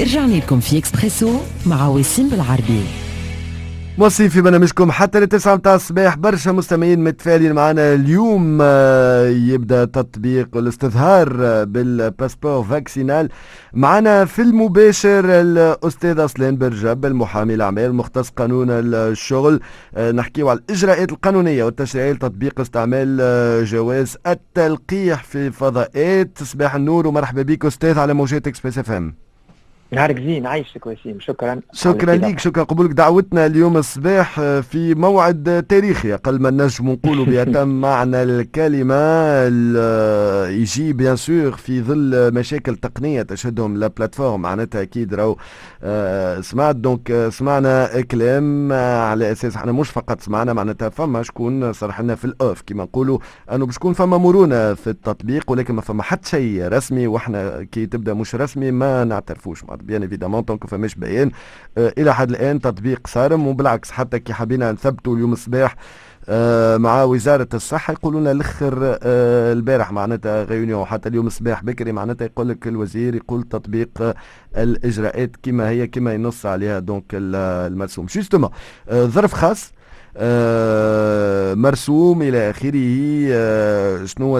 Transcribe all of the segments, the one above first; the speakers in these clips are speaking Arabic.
رجعنا لكم في إكسبريسو مع وسيم بالعربي. موصين في برنامجكم حتى لتسعة متاع الصباح برشا مستمعين متفائلين معنا اليوم آه، يبدأ تطبيق الاستظهار بال passeport vaccinal. معنا في المباشر الاستاذ اصلان برجب المحامي الأعمال المختص قانون الشغل. آه، نحكيو على الإجراءات القانونية والتشريعية لتطبيق استعمال آه، جواز التلقيح في فضاءات. صباح النور ومرحبا بك أستاذ على موجات Express FM. نهارك زين عايشك وسيم شكرا. شكرا لك شكرا. قبولك دعوتنا اليوم الصباح آه، في موعد تاريخي أقل ما نجم نقولوا بيتم معنى الكلمة آه، يجي bien sûr في ظل مشاكل تقنية تشهدهم la plateforme. معناتها أكيد راهو آه، سمعت. donc سمعنا كلام على أساس إحنا مش فقط سمعنا معناتها فما شكون صرح لنا في ال off كما نقولوا أنه باش تكون فما مرونة في التطبيق ولكن ما فما حتى شيء رسمي وإحنا كي تبدأ مش رسمي ما نعترفوش bien évidemment donc فماش bien آه إلى حد الآن تطبيق صارم وبالعكس حتى كي حبينا نثبتوا اليوم الصباح آه مع وزارة الصحة يقولوا لنا الأخر آه البارح معناتها réunion حتى اليوم الصباح بكري معناتها يقول لك الوزير يقول تطبيق الإجراءات كما هي كما ينص عليها donc المرسوم. justement ظرف خاص مرسوم إلى آخره آه شنو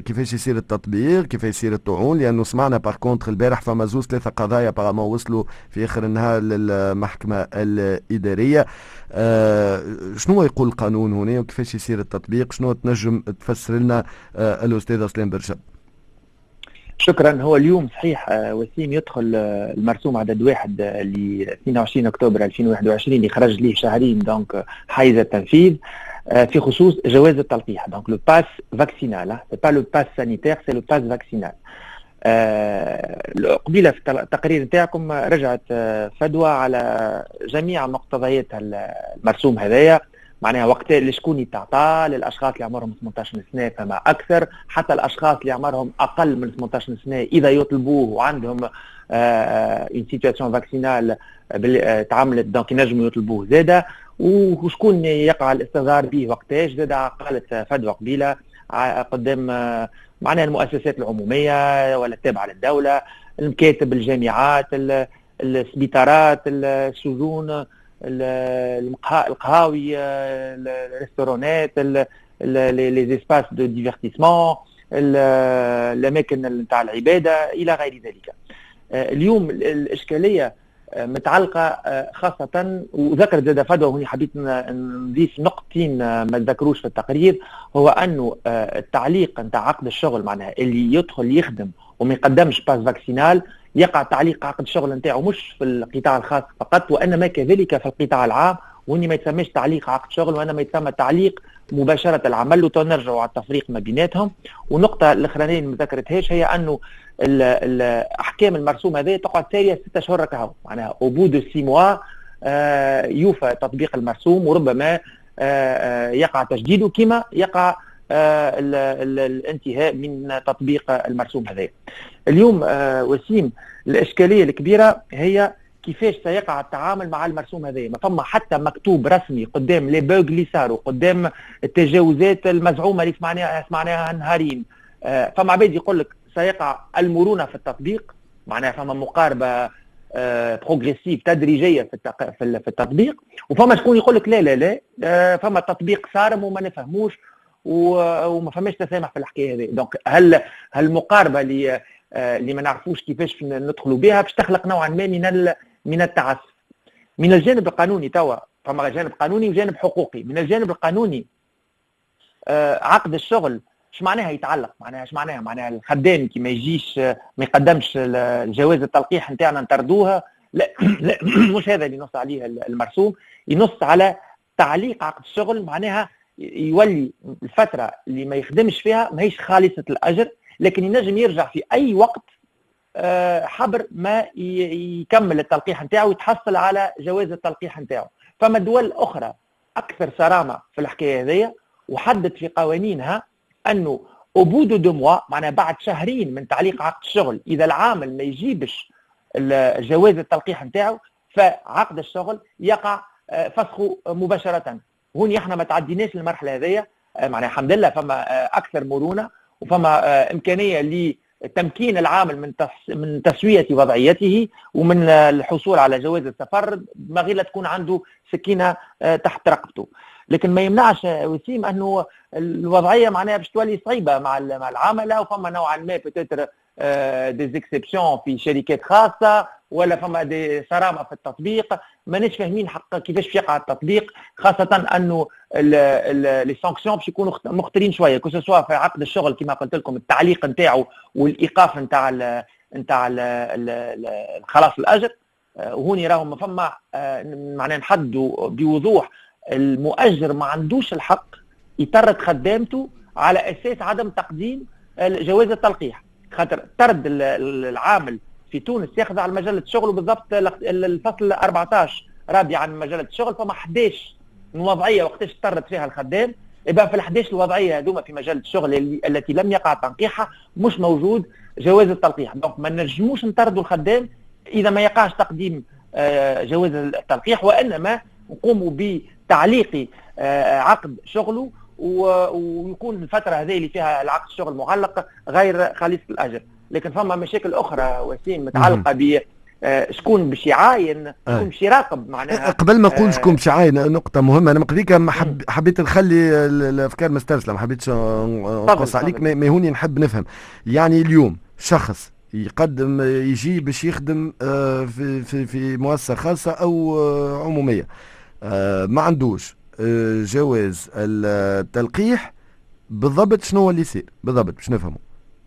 كيفاش يصير التطبيق كيف يصير الطعون لأنه سمعنا par contre البارح فما زوز ثلاثة قضايا apparemment وصلوا في آخر النهار للمحكمة الإدارية. آه شنو يقول القانون هنا وكيفاش يصير التطبيق؟ شنو تنجم تفسر لنا آه الاستاذ سليم برشب شكرا. هو اليوم صحيح آه، وسيم يدخل آه، المرسوم عدد واحد ل 22 أكتوبر 2021 اللي خرج ليه شهرين donc حيز التنفيذ. آه، في خصوص جواز التلقيح. donc le pass vaccinal c'est pas le pass sanitaire c'est le pass vaccinal قبيلة في التقرير نتاعكم رجعت فدوى على جميع مقتضيات المرسوم هذايا. معناها وقت لشكون يتعطى للأشخاص اللي عمرهم 18 سنة فما أكثر. حتى الأشخاص اللي عمرهم أقل من 18 سنة إذا يطلبوه وعندهم une situation vaccinale تعاملت donc ينجموا يطلبوه. زاده وشكون يقع الاستظهار به وقتاش؟ زاد قالت فدوى قبيلة قدام معناها المؤسسات العمومية ولا التابعة للدولة المكاتب الجامعات السبيطارات السجون القهاوي الـ restaurants les espaces de divertissement الأماكن نتاع العبادة إلى غير ذلك. اليوم الإشكالية متعلقة خاصة وذكر زاد فدوى وهنا حبيت نضيف نقطتين ما ذكروش في التقرير هو أنه التعليق نتاع عقد الشغل معناها اللي يدخل يخدم وما يقدمش passe vaccinal يقع تعليق عقد الشغل نتاعو مش في القطاع الخاص فقط وانما كذلك في القطاع العام وإن ما يتسمىش تعليق عقد شغل وانما يتسمى تعليق مباشرة العمل وتنرجعوا على التفريق ما بيناتهم. ونقطه الأخرانية اللي ما ذكرتهاش هي أنه الأحكام المرسومة هذه تقعد ساريه ستة اشهر كهو معناها au bout de six mois يوفى تطبيق المرسوم وربما آه آه يقع تجديده كما يقع آه، الانتهاء من تطبيق المرسوم هذا. اليوم آه، وسيم الإشكالية الكبيرة هي كيفاش سيقع التعامل مع المرسوم هذا ما فما حتى مكتوب رسمي قدام لي بوغ اللي صاروا قدام التجاوزات المزعومة اللي سمعناها سمعناها نهارين آه، فما عباد يقول لك سيقع المرونة في التطبيق معناها فما مقاربة progressive تدريجية في في التطبيق. وفما شكون يقول لك لا لا لا فما تطبيق صارم وما نفهموش وما فماش تسامح في الحكاية هذه. donc هل هالمقاربه اللي اللي ما نعرفوش كيفاش ندخلوا بها باش تخلق نوعا ما من من التعسف. من الجانب القانوني توا فما جانب قانوني وجانب حقوقي. من الجانب القانوني آه، عقد الشغل إيش معناها يتعلق؟ معناها إيش معناها؟ معناها الخدام كي ما يجيش ما يقدمش جواز التلقيح نتاعنا نطردوها. لا لا مش هذا اللي ينص عليه المرسوم. ينص على تعليق عقد الشغل معناها يولي الفترة اللي ما يخدمش فيها ماهيش خالصة الأجر. لكن ينجم يرجع في أي وقت آه، حبر ما يكمل التلقيح نتاعو ويتحصل على جواز التلقيح نتاعو. فما دول أخرى أكثر صرامة في الحكاية هذيا وحدد في قوانينها أنه اوبودو دو موا معناها بعد شهرين من تعليق عقد الشغل إذا العامل ما يجيبش جواز التلقيح نتاعو فعقد الشغل يقع آه، فسخه مباشرة. هون إحنا ما تعديناش المرحلة هذيا آه، معناها الحمد لله فما أكثر مرونة. وفما آه، إمكانية تمكين العامل من من تسوية وضعيته ومن الحصول على جواز السفر ما غير تكون عنده سكينة آه، تحت رقبته. لكن ما يمنعش وسيم أنه الوضعية معناها باش تولي صعيبة مع مع العمله وفما نوعا ما peut-être des exceptions في شركات خاصة ولا فما دي صرامة في التطبيق. ماناش فاهمين حق كيفاش يقع التطبيق خاصة أنه les sanctions باش يكونوا مختلفين شوية que ce soit في عقد الشغل كما قلت لكم التعليق نتاعو والإيقاف نتاع نتاع خلاص الأجر. آه، وهوني راهم فما آه، معناها نحدوا بوضوح المؤجر ما عندوش الحق يطرد خدامته على أساس عدم تقديم جواز التلقيح. خاطر طرد العامل في تونس ياخذ على مجله الشغل وبالضبط الفصل 14 رابع عن مجلة الشغل فما 11 وضعية وقتاش طرد فيها الخدام. يبقى في ال 11 الوضعية هذوما في مجلة الشغل التي لم يقع تنقيحها مش موجود جواز التلقيح. دونك ما نجموش نطردوا الخدام إذا ما يقعش تقديم آه، جواز التلقيح وإنما نقوموا بتعليق آه، عقد شغله ويكون الفترة هذه اللي فيها العقد الشغل معلق غير خالص الأجر. لكن فما مشاكل أخرى وسيم متعلقة ب آه، شكون باش يعاين شكون باش يراقب معناها. قبل ما نقول شكون باش يعاين نقطة مهمة. أنا مقديك حب حبيت نخلي الأفكار مسترسلة ما حبيتش نقص عليك. ما هوني نحب نفهم. يعني اليوم شخص يقدم يجي باش يخدم آه، في في في مؤسسة خاصة أو آه، عمومية. ما عندوش جواز التلقيح بالضبط شنو هو اللي يصير؟ بالضبط باش نفهمه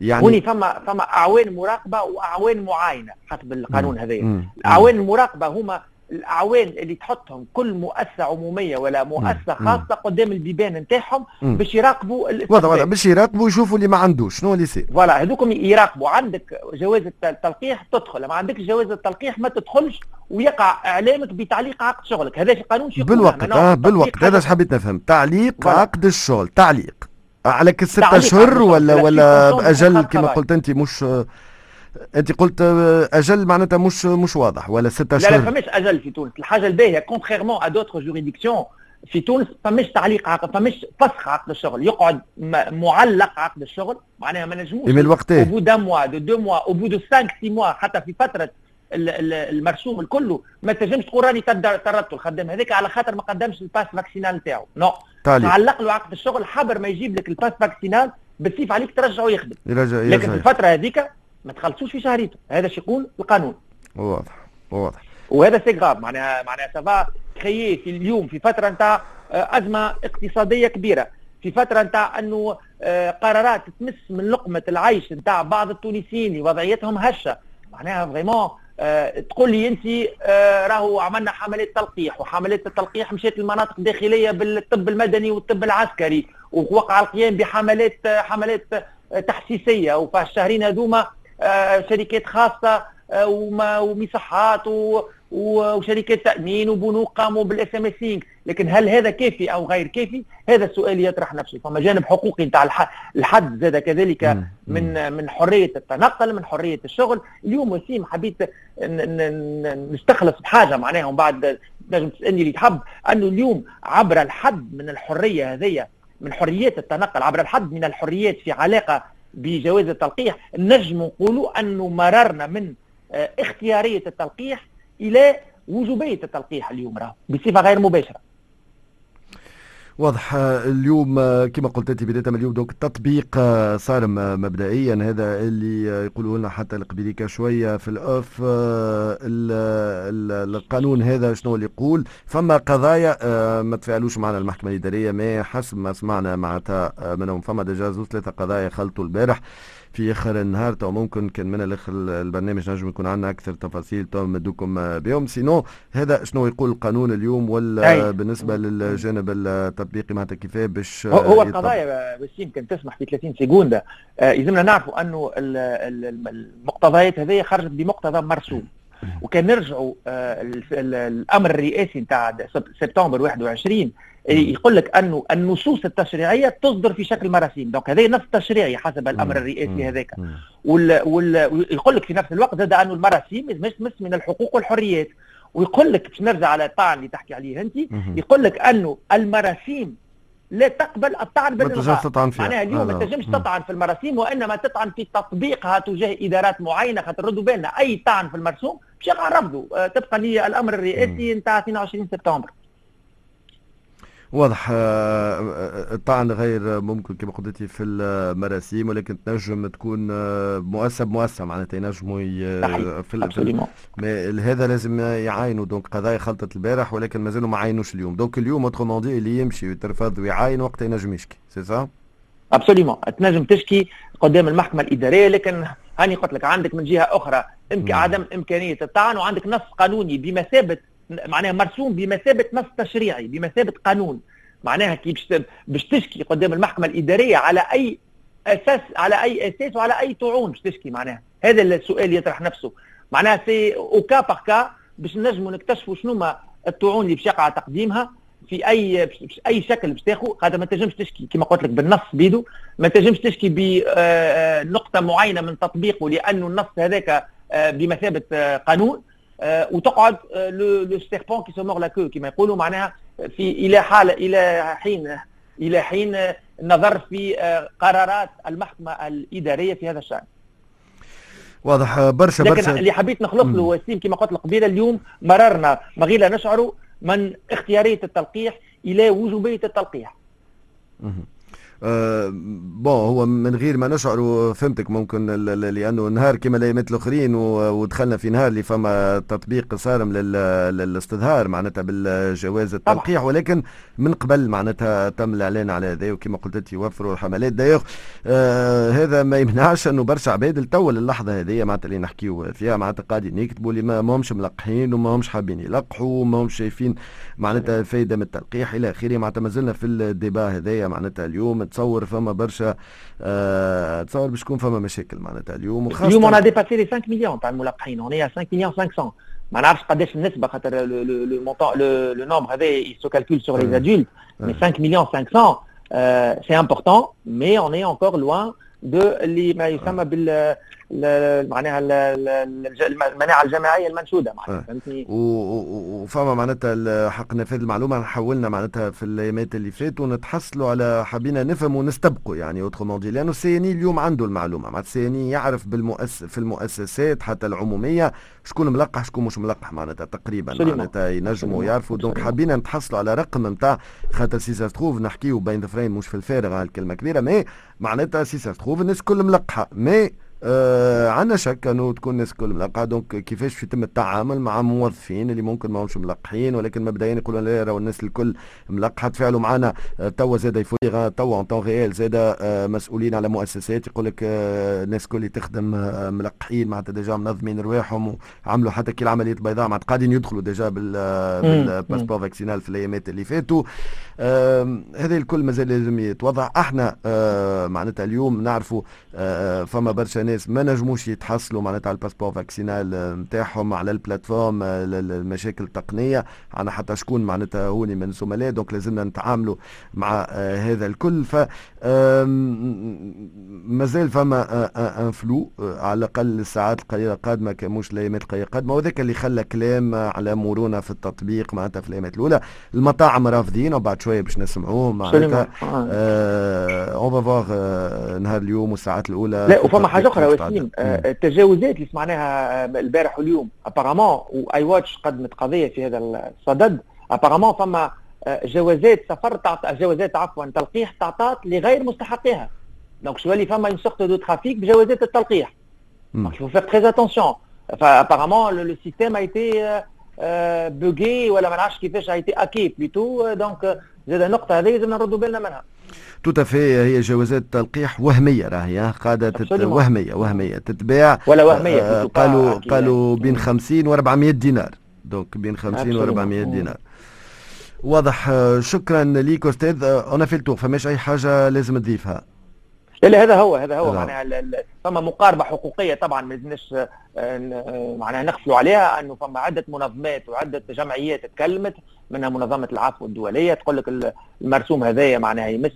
يعني هوني فما فما أعوان مراقبة وأعوان معاينة حسب القانون هذا الأعوان المراقبة هما الأعوان اللي تحطهم كل مؤسسة عمومية ولا مؤسسة خاصة قدام البيبان نتاعهم باش يراقبوا واضح واضح. باش يراقبوا يشوفوا اللي ما عندوش. شنو اللي يصير؟ voilà هذوكم يراقبوا. عندك جواز التلقيح تدخل. ما عندكش جواز التلقيح ما تدخلش ويقع إعلامك بتعليق عقد شغلك. هذا القانون شو بالوقت آه بالوقت. هذا حبيت نفهم. تعليق عقد الشغل. تعليق. عليك ستة اشهر ولا ولا بأجل كما قلت أنت مش أنت قلت أجل معناتها مش مش واضح ولا ستة اشهر لا لا فماش أجل في تونس. الحاجة الباهية contrairement à d'autres juridictions في تونس فماش تعليق عقد فماش فسخ عقد الشغل. يقعد معلق عقد الشغل معناها ما نجموش من الوقت au bout d'un mois de deux mois au bout de 5 6 mois حتى في فترة المرسوم الكل ما تنجمش تقول راني طردته الخدام هذاك على خاطر ما قدمش الـ passe vaccinal نتاعو non. تعلق له عقد الشغل حتى ما يجيب لك الـ passe vaccinal بالسيف عليك ترجعه يخدم. يرجع لكن في الفترة هذيك ما تخلصوش في شهريته. هذا شو يقول القانون. واضح واضح. وهذا سي غاب معناها معناها سافا كريي في اليوم في فترة نتاع آه، أزمة اقتصادية كبيرة. في فترة نتاع أنه آه، قرارات تمس من لقمة العيش نتاع بعض التونسيين اللي وضعيتهم هشة. معناها فريمون أه تقول لي أنت راهو عملنا حملات تلقيح وحملات التلقيح مشات للمناطق الداخليه بالطب المدني والطب العسكري ووقع القيام بحملات حملات تحسيسية. وفي الشهرين هذوما شركات خاصة أه ومصحات وشركات تأمين وبنوك قاموا بالاس ام لكن هل هذا كافي أو غير كافي؟ هذا السؤال يطرح نفسه. فما جانب حقوقي نتاع الحد زاد كذلك من من حرية التنقل من حرية الشغل. اليوم وسيم حبيت نستخلص بحاجة معناها ومن بعد نجم تسألني اللي تحب أنه اليوم عبر الحد من الحرية هذيا من حريات التنقل عبر الحد من الحريات في علاقة بجواز التلقيح نجم نقولوا انه مررنا من آه، اختيارية التلقيح إلى وجوبية التلقيح اليوم راه بصفة غير مباشرة. واضح. اليوم كما قلت أنت بداية من اليوم دوك التطبيق صار مبدئيا. هذا اللي يقولوا لنا حتى القبيليكا شوية في الاوف القانون هذا شنو اللي يقول. فما قضايا ما تفعلوش معنا المحكمة الإدارية ما حسب ما سمعنا معناتها منهم. فما ديجا زوز ثلاثة قضايا خلطوا البارح. في آخر النهار تو ممكن كان من الآخر البرنامج نجم يكون عندنا أكثر تفاصيل. تو ندوكم بهم sinon هذا شنو يقول القانون اليوم؟ ولا أي. بالنسبة للجانب التطبيقي معناتها كيفاه باش هو القضايا بس يمكن تسمح في 30 secondes آه يلزمنا نعرفوا أنه المقتضيات هذه خرجت بمقتضى مرسوم. وكان نرجعوا آه الأمر الرئاسي نتاع سبتمبر 21 يقول لك أنه النصوص التشريعية تصدر في شكل مراسيم. دونك هذا نص تشريعي حسب الأمر الرئاسي هذاك. ويقول لك في نفس الوقت زاد انه المراسيم مش مس من الحقوق والحريات. ويقول لك باش نرجع على الطعن اللي تحكي عليه أنت يقول لك أنه المراسيم لا تقبل الطعن بالالغاء معناها اليوم ما تنجمش تطعن في المراسيم وإنما تطعن في تطبيقها تجاه إدارات معينة خاطر ردوا بالنا. أي طعن في المرسوم باش يقع رفضه. آه، تبقى لي الأمر الرئاسي نتاع 22 سبتمبر. واضح آه، آه، الطعن غير ممكن كما قلتي في المراسيم ولكن تنجم تكون آه، مؤسسة بمؤسسة معناتها ينجموا في, في هذا لازم يعاينوا donc قضايا خلطت البارح ولكن مازالوا ما عاينوش اليوم. donc اليوم autrement dit اللي يمشي ويترفض ويعاين وقتها ينجم يشكي c'est ça absolument تنجم تشكي قدام المحكمة الإدارية لكن هاني قلت لك عندك من جهة أخرى إمك عدم إمكانية الطعن وعندك نص قانوني بمثابة معناها مرسوم بمثابة نص تشريعي بمثابة قانون. معناها كي باش تشكي قدام المحكمة الإدارية على أي أساس على أي أساس وعلى أي طعون باش تشكي معناها. هذا السؤال يطرح نفسه. معناها c'est au cas par cas باش نجموا نكتشفوا شنو ما الطعون اللي باش يقع تقديمها في اي أي شكل باش تاخذ خاطر ما تنجمش تشكي كما قلت لك بالنص بيدو. ما تنجمش تشكي بنقطه معينة من تطبيقه لأنه النص هذاك آه، بمثابة قانون. آه، وتقعد le serpent qui se mord la queue كما يقولوا معناها في إلى حال إلى حين إلى حين النظر في آه، قرارات المحكمة الإدارية في هذا الشأن. واضح برشا لكن برشا اللي حبيت نخلق له وسيم كما قلت قبيلة اليوم مررنا من غير لا نشعر من اختيارية التلقيح إلى وجوبية التلقيح. آه bon هو من غير ما نشعر فهمتك ممكن لأنه نهار كما الايامات الآخرين ودخلنا في نهار اللي فما تطبيق صارم للاستظهار معناتها بالجواز التلقيح ولكن من قبل معناتها تم الإعلان على هذا وكما قلت أنت يوفروا الحملات. دايوغ آه هذا ما يمنعش أنه برشا عباد التو اللحظه هذه معناتها اللي نحكيو فيها معناتها قاعدين يكتبوا اللي ما همش ملقحين وما همش حابين يلقحوا وما همش شايفين معناتها فايدة من التلقيح إلى آخره. معناتها مازلنا في ال débat هذايا معناتها اليوم تصور فما برشا آه تصور باش تكون فما مشاكل معناتها اليوم وخاصة اليوم أنا dépassé les 5 مليون تاع الملقحين. on 5 مليون 500 ما نعرفش قداش النسبة خاطر le montant le nombre هذا se calcule sur les adultes mais 5 مليون 500 c'est important mais on est encore loin de اللي ما يسمى بال معناها المناعة الجماعية المنشودة معناها آه. فهمتني؟ وفما معناتها حق نفاذ المعلومة حولنا معناتها في الأيامات اللي فاتوا نتحصلوا على حبينا نفهم ونستبقوا يعني autrement dit لأنه ال CNI اليوم عنده المعلومة معناتها ال CNI يعرف بالمؤسس في المؤسسات حتى العمومية شكون ملقح شكون مش ملقح معناتها تقريبا معناتها ينجموا يعرفوا. donc حابين نتحصلوا على رقم نتاع خاطر si ça se trouve نحكيو بين ذا مش في الفارغ الكلمة كبيرة mais معناتها si ça se trouve الناس الكل ملقحة mais آه عندنا شك أنه تكون الناس الكل ملقحه donc كيفاش يتم التعامل مع موظفين اللي ممكن ما همش ملقحين ولكن مبدئيا يقولوا لا راهو الناس الكل ملقحه تفاعلوا معنا. آه توا زاد يفوتيغا توا en temps réel زاد آه مسؤولين على مؤسسات. يقول لك آه الناس الكل تخدم آه ملقحين معناتها déjà منظمين رواحهم وعملوا حتى كي العملية البيضاء معناتها قاعدين يدخلوا déjà بال passeport vaccinal في الأيامات اللي فاتوا. آه هذا الكل مازال لازم يتوضع. إحنا آه معناتها اليوم نعرفوا آه فما برشا الناس ما نجموش يتحصلوا معناتها على ال passeport vaccinal نتاعهم على ال plateforme المشاكل التقنية. عنا حتى شكون معناتها هوني من زملاء donc لازمنا نتعاملوا مع آه، هذا الكل. ف مازال فما un flou على الأقل الساعات القليلة القادمة كموش الأيامات القليلة القادمة. وذاك اللي خلى كلام على مرونه في التطبيق معناتها في الأيامات الأولى. المطاعم رافضين وبعد شوية باش نسمعوهم معناتها. on va voir نهار اليوم والساعات الأولى. لا وفما حاجة أخرى وسيم آه، التجاوزات اللي سمعناها البارح واليوم. apparemment I Watch قدمت قضية في هذا الصدد. apparemment فما آه، جوازات سفر تعط... جوازات عفوا تلقيح تعطات لغير مستحقيها. donc شو اللي فما une de trafic بجوازات التلقيح donc attention. Apparemment le, le système a été euh, bugué ولا ما نعرفش كيفاش été hacké plutôt. donc زاد النقطه هذه لازم نردوا بالنا منها. tout à fait هي جوازات تلقيح وهمية راهي قاعدة. وهمية وهمية تتباع ولا وهمية آه قالوا قالوا بين 50 و 400 دينار. donc بين 50 و 400 دينار. واضح شكرا ليك أستاذ. أنا في التوق فماش أي حاجة لازم تضيفها. لا هذا هو هذا هو. معناها فما مقاربة حقوقية طبعا ما لازمناش معناها نغفلوا عليها إنه فما عدة منظمات وعدة جمعيات تكلمت منها منظمة العفو الدولية تقول لك المرسوم هذايا معناها يمس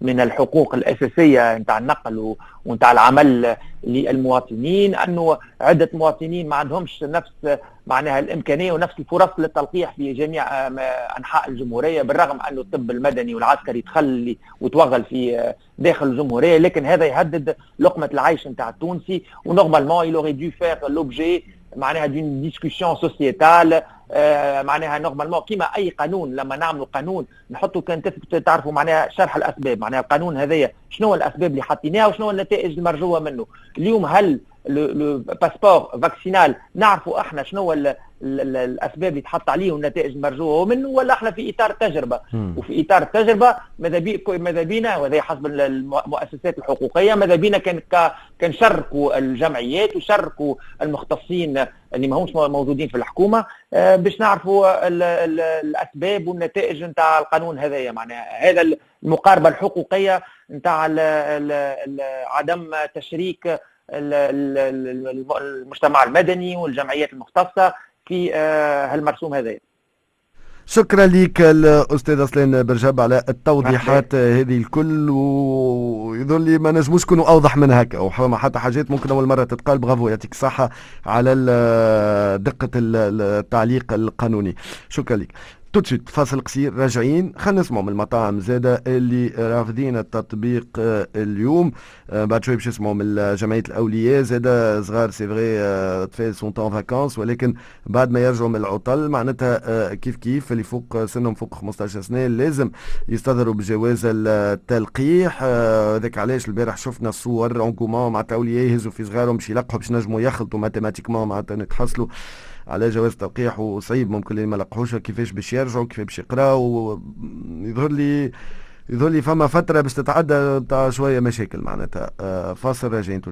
من الحقوق الأساسية نتاع النقل ونتاع العمل للمواطنين إنه عدة مواطنين ما عندهمش نفس معناها الإمكانية ونفس الفرص للتلقيح في جميع أنحاء الجمهورية بالرغم إنه الطب المدني والعسكري تخلي وتوغل في داخل الجمهورية لكن هذا يهدد لقمة العيش Normalement, il aurait dû faire l'objet d'une discussion sociétale معناها normalement كيما أي قانون لما نعملوا قانون نحطوا كان تعرفوا معناها شرح الأسباب. معناها القانون هذايا شنو الأسباب اللي حطيناها وشنو النتائج المرجوة منه. اليوم هل le passeport vaccinal نعرفوا إحنا شنو الأسباب اللي تحط عليه والنتائج المرجوة منه ولا إحنا في إطار التجربه وفي إطار التجربه ماذا بي ماذا بينا وهذا حسب المؤسسات الحقوقية. ماذا بينا كان كنشاركوا الجمعيات وشاركوا المختصين اللي ماهمش موجودين في الحكومة آه، باش نعرفوا الأسباب والنتائج نتاع القانون هذايا. معناها هذا المقاربة الحقوقية نتاع عدم تشريك المجتمع المدني والجمعيات المختصة في آه، هالمرسوم هذا شكرا لك الاستاذ اصلان برجب على التوضيحات هذه الكل ويظل لي ما نجموش نكونوا أوضح من هكا. وحتى حتى حاجات ممكن أول مرة تتقال. برافو يعطيك الصحة على دقة التعليق القانوني. شكرا لك. تو فاصل قصير. راجعين. خلينا نسمعوا من المطاعم زادة اللي رافضين التطبيق آه، اليوم. آه، بعد شوي باش نسمعوا من جمعية الأولياء. زادة صغار c'est vrai طفال sont en vacances ولكن بعد ما يرجعوا من العطل معناتها آه، كيف كيف؟ اللي فوق سنهم فوق 15 سنة لازم يستظهروا بجواز التلقيح. هذاك علاش؟ البارح شفنا الصور notamment مع الأولياء يهزوا في صغارهم باش يلقحوا باش نجموا يخلطوا mathématiquement معناتها نتحصلوا. على جواز تلقيح وصعيب ممكن اللي ما لقحوش كيفاش باش يرجعوا كيفاش باش يقراوا يظهر لي يظهر لي فما فترة باش تتعدى تاع شوية مشاكل معناتها. آه، فاصل راجعين تو